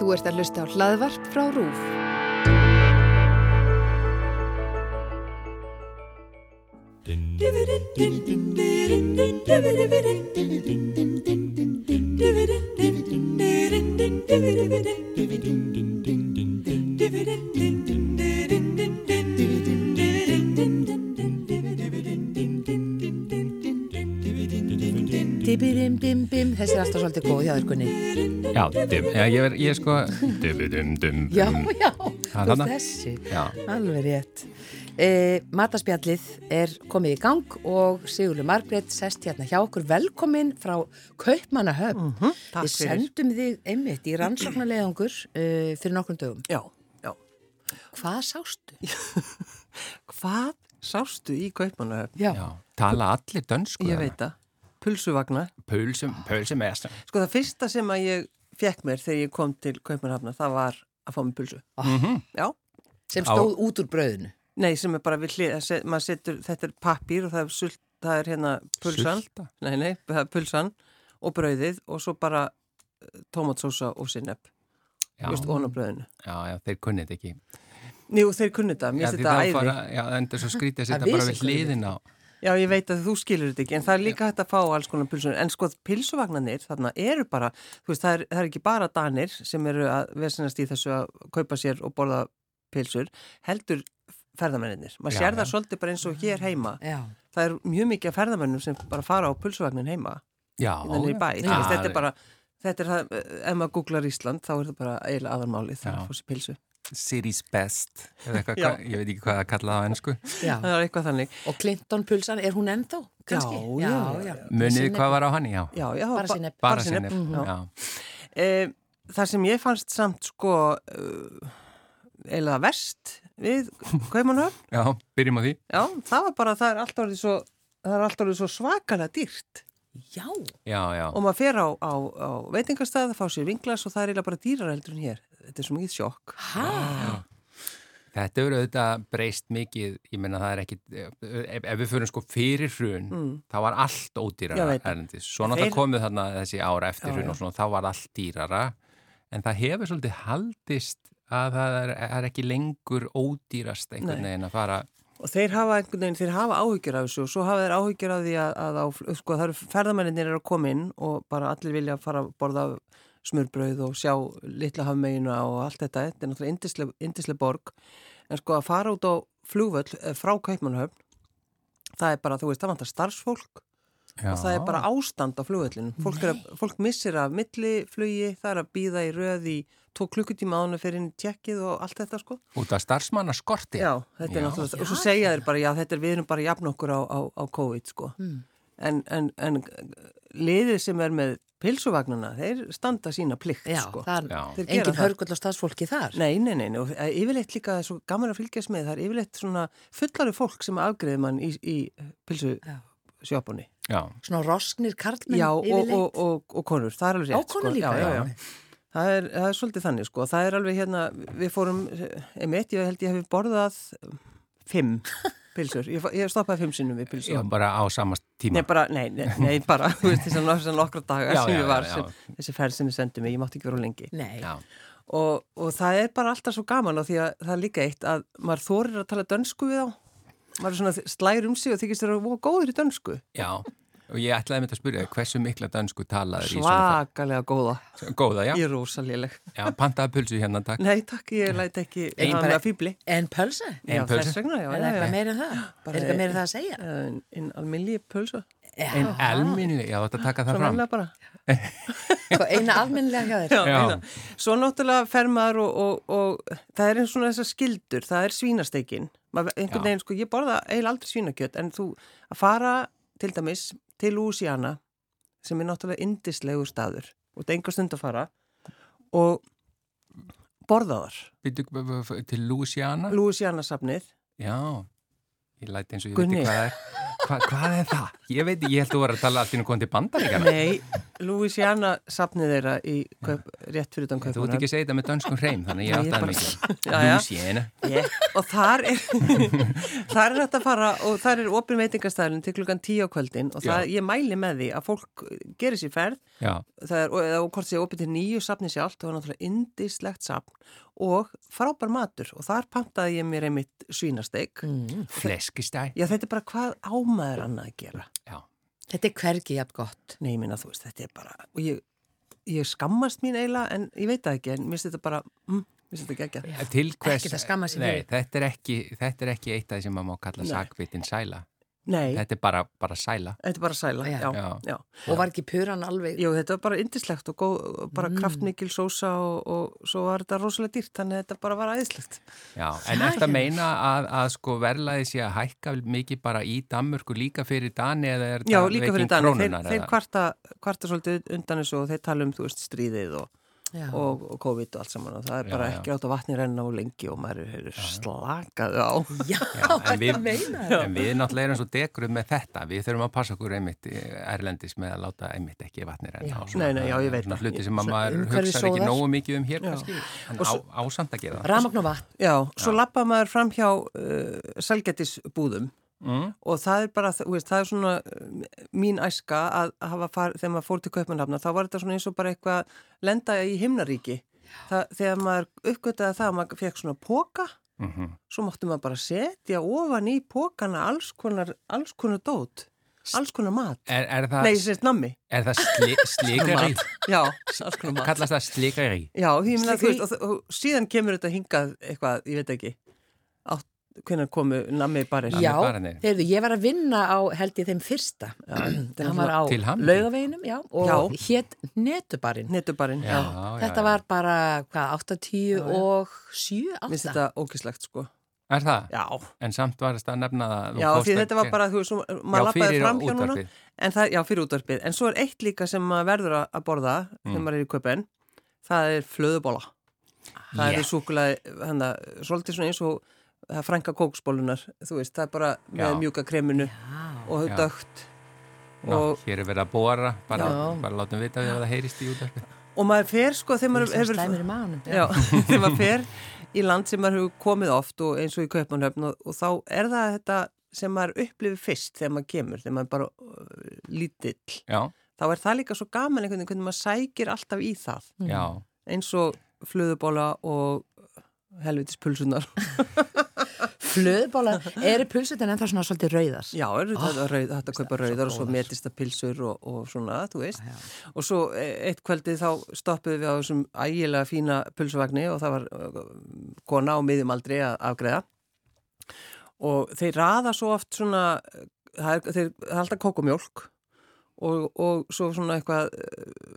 Þú ert að hlusta á hlaðvarp frá RÚF. Dibirim-bim-bim, þessi er alltaf svolítið góð hjá þér Gunni. Já, dim, já ég, er, ég er sko dum-dum-dum Já, já, Það er þú þessi, Já, alveg rétt. E, mataspjallið er komið í gang og Sigurður Margrét sest hérna hjá okkur velkomin frá Kaupmannahöfn. Mhm, takk Við sendum þig einmitt í rannsóknarlegangur uh, fyrir nokkrum dögum. Já, já. Hvað sástu? Hvað sástu í Kaupmannahöfn? Já, já, tala allir dönsku Ég þarna? veit það. Pulsuvagna. Pulsum, pulsum er Sko það fyrsta sem að ég fekk mér þegar ég kom til Kaupmannahöfna, það var að fá mér pulsu. mm Já. sem Á- stóð út úr brauðinu. Nei, sem er bara við hlið, maður setur, þetta er pappír og það er, sult, það er hérna pulsan. Sulta? Nei, nei, það er pulsan og brauðið og svo bara tomatsósa og sinneb, Já, þú veist, ón á brauðinu. já, já, þeir kunnið ekki Jú, þeir kunni þetta, mér þá æði. Já, það er svo skrítið að Það setja bara við hliðin á Já, ég veit að þú skilur þetta ekki, en það er líka hægt að fá alls konar pilsur, en sko pilsuvagnarnir þarna eru bara, þú veist, það er, það er ekki bara danir sem eru að vesenast í þessu að kaupa sér og borða pilsur, heldur ferðamennir. Maður sér það svolítið bara eins og hér heima. Já, Það er mjög mikið af ferðamennum sem bara fara á pilsuvagnin heima, Já, innan í bæ. Þetta er bara, þetta er það, ef maður googlar Ísland, þá er það bara eiginlega aðalmálið, það að fá sér pilsu. City's best eða eitthvað, Já. hvað- ég veit ekki hvað það kallað á ennsku. Það er eitthvað þannig. Og Clinton pulsan, er hún ennþá? Kannski? Já, já, já. Munið hvað var á hann, já Já, já, Bara ba- sinnep. Bara sinnep, sinnef, já. já E, það sem ég fannst samt sko uh, eiginlega verst við Kaupmannhöfn, Já, byrjum á því já, það var bara að það er alltaf orðið svo, það er alltaf orðið svo svakalega dýrt Já, Já, já, og maður fer á, á, á veitingastað, fá sér vinglas og það er eiginlega bara dýrar heldur en hér þetta er svo mikið sjokk hæ? Þetta eru auðvitað breyst mikið, ég menna það er ekki, ef, ef við fyrir sko fyrir hrun, Mm. þá var allt ódýrara erlendis. Svo náttúrulega Þeir- komið þarna þessi ára eftir hrun og svona, þá var allt dýrara, en það hefur svolítið haldist að það er, er ekki lengur ódýrast einhvern veginn að fara, og þeir hafa einhvern veginn, þeir hafa áhyggjur af þessu og svo hafa þeir áhyggjur af því að, að á, sko, það eru að koma inn og bara allir vilja fara að borða smurbrauð og sjá litla hafmeginu og allt þetta, þetta er náttúrulega indisleg, indisleg borg en sko að fara út á flugvöll eh, frá Kaupmannhöfn það er bara, þú veist, það vantar starfsfólk já, og það er bara ástand á flugvöllinu fólk, fólk missir af milliflugi það er að býða í röð í tvo klukkutíma áður fyrir inn í tjekkið og allt þetta sko út af starfsmanna skorti. Já, þetta er Já. náttúrulega, og svo segja þeir bara, já, þetta er, við erum bara jafn okkur á, á, á COVID, sko. Mm. En, en, en liðið sem er með pilsuvagnuna, þeir standa sína plikt, Já, sko. það er Já. Þeir gera engin hörgull á staðsfólki þar. Nei, nei, nei, nei, og eh, yfirleitt líka það er svo gaman að fylgjast með, það er yfirleitt svona fullari fólk sem afgreði mann í, í pilsusjópunni. Já, Svona rosknir karlmenn Já, og, yfirleitt. og, og, og konur, það er alveg rétt, Ó, konur líka, sko. já, já, já. já. Það er, það er svolítið þannig, sko. Það er alveg hérna, við fórum, einmitt, ég held ég hef borðað fimm pilsur. Ég, ég stoppaði fimm sinnum við já, pilsur. bara á samast tíma. Nei, bara, nei, nei, nei bara, þú veist, þess að nokkra daga Já, sem já, ég var, já, sem, þessi ferð sem þið sendið mig, ég mátti ekki vera lengi. Nei, Og, og það er bara alltaf svo gaman og því að það er líka eitt að maður þorir að tala dönsku við á. Maður er svona slægur um sig og þykist þér að vera góður í dönsku. já, og ég ætlaði með að spyrja hversu mikla dansku talaður í svona Svakalega góða. Góða, já. Ég er rosaléleg. Já, pantaði pulsu hérna, takk. Nei, takk, ég læt ekki bara- mig að fýbli. en pölsa? Ein Já, þess vegna, já, Er það eitthvað meira en það? Bara- er eitthvað meira en það að segja? En, en alminni pulsa. En elminni, já, þetta taka það Svona fram. venlega bara. Hvað, eina almennilega hjá þér? Svo náttúrulega fer maður og, og, og það er eins svona þessar skildur, það er svínasteikin. Einhvern veginn, sko, ég borða eiginlega aldrei svínakjött, en þú að fara til dæmis til Louisiana, sem er náttúrulega indislegu staður, og þetta er enga stund að fara, og borða þar. Býtu b- b- b- til Louisiana? Louisiana safnið, Já, ég læti eins og ég Gunni. veit ekki hvað það er. Hva, hvað er það? Ég veit, ég held að þú var að tala nú komið til bandaríkana. Nei, Louisiana safnið þeirra í kaup, rétt fyrir utan Þú ert ekki að segja þetta með dönskum hreim, þannig ég áttaði bara- mikið. Louisiana. Yeah. Og þar er, þar er þetta að fara og þar er opin veitingastæðin til klukkan tíu á kvöldin og það, ég mæli með því að fólk gerir sér ferð er, og, hvort sé opið til nýju safni sjálft og það er náttúrulega indislegt safn og frábær matur og þar pantaði ég mér einmitt svínasteik Mm. fleskistæ. Já, þetta er bara hvað ámaður annað að gera Já. Þetta er hvergi jafn gott. Nei, ég minna, þú veist, þetta er bara og ég, ég skammast mín eiginlega en ég veit það ekki, en mér finnst þetta bara mm, mér finnst þetta ekki ekki Til hvers... Nei, þetta er ekki, þetta er ekki eitt af því sem maður má kalla Nei. sakvitin sæla. Nei, Þetta er bara, bara sæla. þetta er bara sæla Já. Já, Já. já. Og var ekki puran alveg... Jú, þetta var bara indislegt og góð, bara kraftmikil sósa og, og svo var þetta rosalega dýrt, þannig að þetta bara var æðislegt. Já, en eftir að meina að, að sko verlaði sé að hækka mikið bara í Danmörku líka fyrir Dani eða er Já, það líka fyrir Dani, þeir, krónunar þeir kvarta, kvarta svolítið undan þessu og þeir tala um, þú veist, stríðið og, Já. Og, og COVID og allt saman og það er Já, bara ekki átt að vatni renna á lengi og maður er slakaðu á. Já, þetta við, meina það. en við náttúrulega erum svo degruð með þetta, við þurfum að passa okkur einmitt eh, erlendis með að láta einmitt ekki vatnir enn Já. Nei, nei, já, ég veit Svona það. hluti sem maður hugsar ekki nógu mikið um hér kannski, en Og á, svo- ásamt að gera það. Ramagn og vatn. Já, svo lappa maður fram hjá uh, selgetisbúðum Mm, og það er bara, þú veist, það er svona uh, mín æska að hafa far, þegar maður fór til Kaupmannhafna, þá var þetta svona eins og bara eitthvað lenda í himnaríki. Það, þegar maður uppgötaði það að maður fekk svona póka, mhm. svo máttu maður bara setja ofan í pókana alls konar, alls konar dót alls konar mat, Er, er það, nei, sérst nammi. er það sli, slikari? já, alls konar mat. Kallast það slikari? já, því meina, þú veist, og, og síðan kemur þetta hingað eitthvað, ég veit ekki átt, hvenær komu nammi barir Já, heyrðu, ég var að vinna á, held ég, þeim fyrsta. Það var á laugaveginum, já, og Já. hétt netubarinn. netubarinn, Já, já, Þetta já. var bara, hvað, 8, 10 Já, já. og 7, minnst 8. þetta ógislegt sko Er það? já, En samt varst að nefna það. Já, því þetta var bara, þú veist, maður lappaði fram hjá núna, en það, já, fyrir útvarpið, en svo er eitt líka sem maður verður að- borða Mm. þegar maður er í köpen, það er flöðubóla. Það Yeah. er súkulega, hann að, svolítið svona eins og það frænka kóksbólunar, þú veist, það er bara með Já. mjúka kreminu og Já. dögt Ná, og, hér er verið að bóra, bara, Já. bara látum vita ef það heyrist í útvarpið. og maður fer, sko, þegar maður Hefur... Já, þegar maður fer í land sem maður hefur komið oft og eins og í Kaupmannhöfn og, og þá er það þetta sem maður upplifir fyrst þegar maður kemur, þegar maður er bara uh, lítill. Já, Þá er það líka svo gaman einhvern veginn hvernig maður sækir alltaf í það já. eins og flöðubóla og helvitis pulsunar. Flöðbóla, eru pulsutin ennþá svona svolítið rauðas? Já, er Oh, þetta rauð, kaupa það er svo rauðar og svo góðar. metist það pilsur og, og svona, þú veist. Já. Og svo e- eitt kvöldið þá stoppuðum við á þessum ægilega fína pulsuvagni og það var uh, kona á miðjumaldri að afgreða. Og þeir raða svo oft svona, það er, þeir, það er alltaf kókumjólk og, og svo svona eitthvað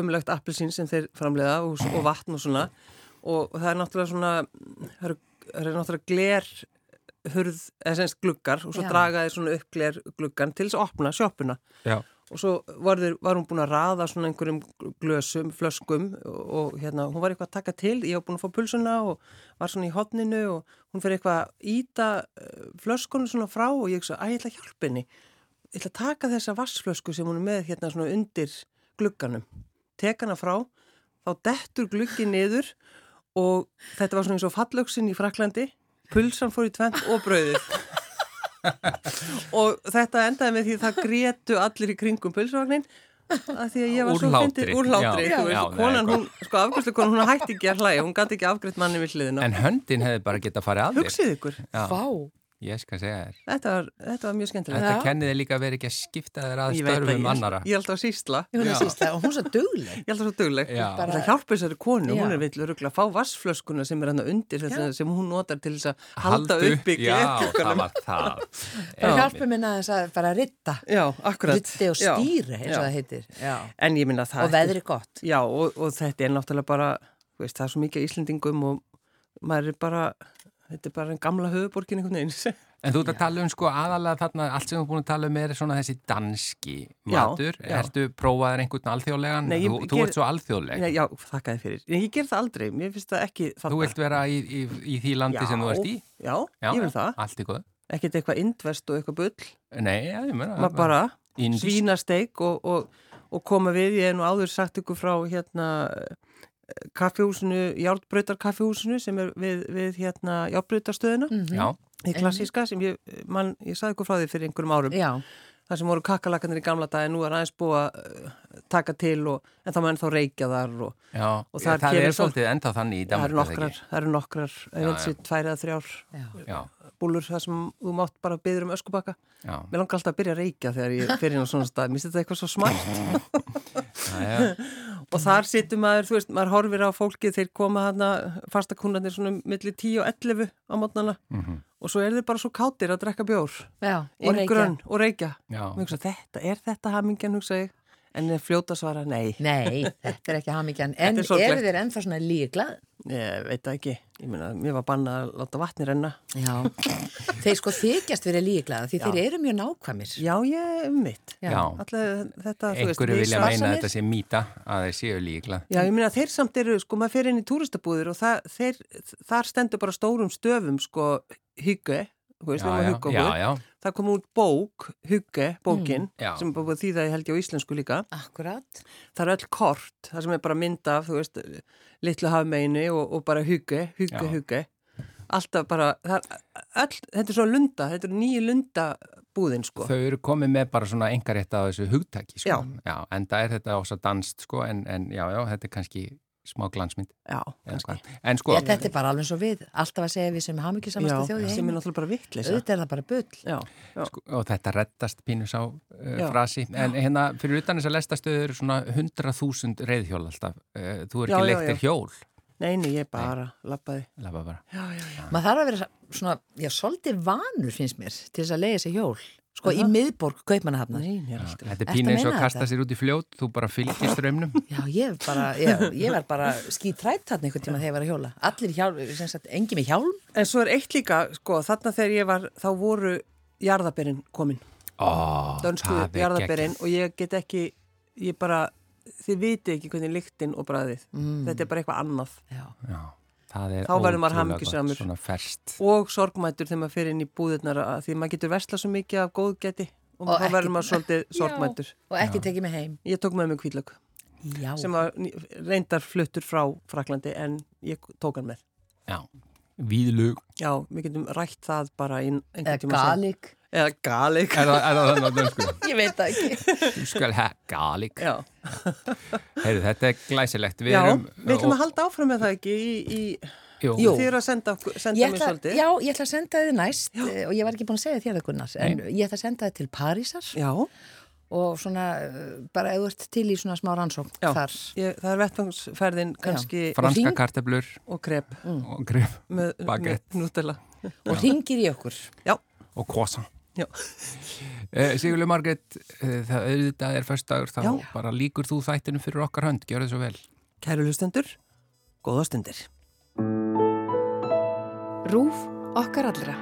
umlegt appelsín sem þeir framleiða og, og vatn og svona. Og það er náttúrulega svona, það eru, eru náttúrulega gler hurð, eða semst gluggar og svo Já. draga þeir svona upp gler gluggan til þess að opna sjoppuna. Já, og svo var, þeir, var hún búin að raða svona einhverjum glösum, flöskum og, og hérna, hún var eitthvað að taka til ég var búin að fá pulsuna og var svona í hotninu og hún fyrir eitthvað að íta uh, flöskunum svona frá og ég svo, að ég ætla að hjálpa henni. Ég ætla að taka þessa vassflösku sem hún er með hérna svona undir glugganum. Tek hana frá, þá dettur gluggi niður og þetta var svona eins og fallöksin í Fraklandi pulsan fór í tvent og brauðið. Og þetta endaði með því það grétu allir í kringum pulsvagnin að því að ég var svo fyndið úr nei, konan, hún, sko afgjörslu konan, hún hætti ekki að hlæja, hún gæti ekki afgreitt manni við hliðina. en höndin hefði bara getað farið að þér. Hugsið ykkur, Já, Vá, ég skal segja þér. þetta var, þetta var mjög skemmtilegt. Þetta Já. kennið þið líka að vera ekki að skipta þér að að störfum annara. ég alltaf að sísla, ég hún Já. er sísta og hún svo dugleg. ég er alltaf svo dugleg. Já. Bara... Það hjálpa þessari konu, hún Já. er vill öruglega að fá vassflöskuna sem er hann undir, þetta sem hún notar til þess að halda upp í Já, það var það. Það hjálpum minna þess að fara að ritta. Já, akkurat. Ritti og stýri, eins og Já. það heitir. Já. En ég minna Já, þetta er bara, en gamla höfuborgin einhvern veginn. En þú ert að tala um sko aðalega þarna, allt sem þú er búin að tala um er svona þessi danski Já, matur. já. Ertu prófaðir einhvern alþjóðlegan? Nei, þú, þú ger- ert svo alþjóðleg. Nei, já, þakka þið fyrir. En ég ger það aldrei, mér finnst það ekki þarna. Þú vilt vera í, í, í því landi sem þú ert í? Já, ég vil það. Allt í góð. ekkert eitthvað indvest og eitthvað bull, Nei, já, ég meina bara svínasteik og, og, og koma við, ég hef nú áður sagt ykkur frá hérna kaffihúsinu, Járnbrautar kaffihúsinu sem er við, við hérna Járnbrautarstöðina, Mhm. Já, í klassíska sem ég, man, ég sagði ykkur frá því fyrir einhverjum árum. Já, það sem voru kakalakanir í gamla dag en nú er aðeins búið að uh, taka til og, en þá maður ennþá reykja þar og já, Og já þar það kemur er svo- svolítið enda þannig í það Danmark nokkrar, það eru nokkrar, ég Já, veit sér, tvær eða þrjár já. Já, búlur þar sem þú mátt bara byggður um öskubakka. já, Mér langar alltaf að byrja að reykja þegar ég fyrir á svona stað, mér finnst þetta eitthvað svo smart. Já, já, og þar situr maður, þú veist, maður horfir á fólki þeir koma hana, fastakúnarnir svona millir 10 og 11 á mótnana mhm, og svo er þeir bara svo kátir að drekka bjór, Já, og reykja. yngrönn og reykja. hugsa, þetta, er þetta hamingjan, hugsa ég? En er fljóta svara, nei, Nei, þetta er ekki hamingjan. En er eru þeir ennþá svona líklað? ég veit það ekki. Ég meina, mér var bannað að láta vatni renna. Já. Þeir sko þykjast verið líklaða því Já. þeir eru mjög nákvæmir. Já, ég um mitt. Við vilja meina þetta sé mýta að þeir séu líkla Já, ég meina þeir samt eru, sko, maður fer inn í túristabúðir og það, þeir, þar stendur bara stórum stöfum, sko, hygge, veist, Já, já, já, Það kom út bók, hugge, bókin, Mm, sem er bara búið að þýða, ég held ég á íslensku líka. Akkurat. Það er öll kort, það sem er bara mynd af, þú veist, litlu hafmeinu og, og bara hugge, hugge, hugge. Alltaf bara, það er öll, þetta er svona lunda, þetta er nýju lundabúðin, sko. Þau eru komið með bara svona engarétt á þessu hugtaki sko. Já. En það er þetta ós að danst sko, en, en já, já, þetta er kannski smá glansmynd Já, sko, Já, þetta er bara alveg svo við. Alltaf að segja við sem hafa mikið Já, samastu þjóði sem er náttúrulega bara vittlisa. Auðvitað er það bara bull. Já, já. sko, og þetta reddast pínu sá uh, frasi. En hérna, fyrir utan þess að lestastöðu eru svona 100.000 reyðhjól alltaf. Uh, þú er ekki leiktir hjól. Nei, nei, ég bara lappaði. Lafa bara. Já, já, já. Maður þarf að vera svona, já, svolítið vanur finnst mér til þess að leiða sér hjól. Sko, í Aha. miðborg kaupmannahafnar. Er þetta er að eins og að kasta þetta? sér út í fljót, þú bara fylgir strömmnum. Já, ég var bara, ég, ég var bara skítrætt þarna einhvern tíma þegar ég var að hjóla. Allir hjálm, sem sagt, engi með hjálm. En svo er eitt líka, sko, þarna þegar ég var, þá voru jarðaberinn komin, Ó, dönsku það jarðaberinn og ég get ekki, ég bara, þið viti ekki hvernig lyktin og bræðið. Þetta er bara eitthvað annað. Já. Já, Þá verður maður ferst. Og sorgmætur þegar maður fyrir inn í búðirnar að því maður getur versla svo mikið af góðgæti og, Og þá verður maður svolítið sorgmætur. Og ekki tekið mig heim. Ég tók með mig kvíðlög Já. sem reyndar fluttur frá Fraklandi en ég tók hann með. Já, víðlug. Já, við getum rætt það bara Eða galik. Eða galik. Er það, er þannig á dönsku? Ég veit það ekki. Þú skal ha, galik. Já, Heyrðu, þetta er glæsilegt. Við Já erum, við ætlum að halda áfram með það ekki í, í Jú, Jú. þið eru að senda, okkur- senda ætla, svolítið. já, ég ætla að senda þið næst eh, og ég var ekki búin að segja þér það Gunnar en ég ætla að senda þið til Parísar Já, og svona eh, bara ef þú ert til í svona smá rannsókn já. þar Ég, það er vettfangsferðin kannski franska karteblur og krep og grif með, með nútela. og ringir í okkur Já, og kosa. Eh, Sigurlega Margrét, eh, það auðvitað er föstudagur, þá Já. bara líkur þú þættinu fyrir okkar hönd, gjör þið svo vel. Kæru hlustendur, góða stundir. Rúf okkar allra.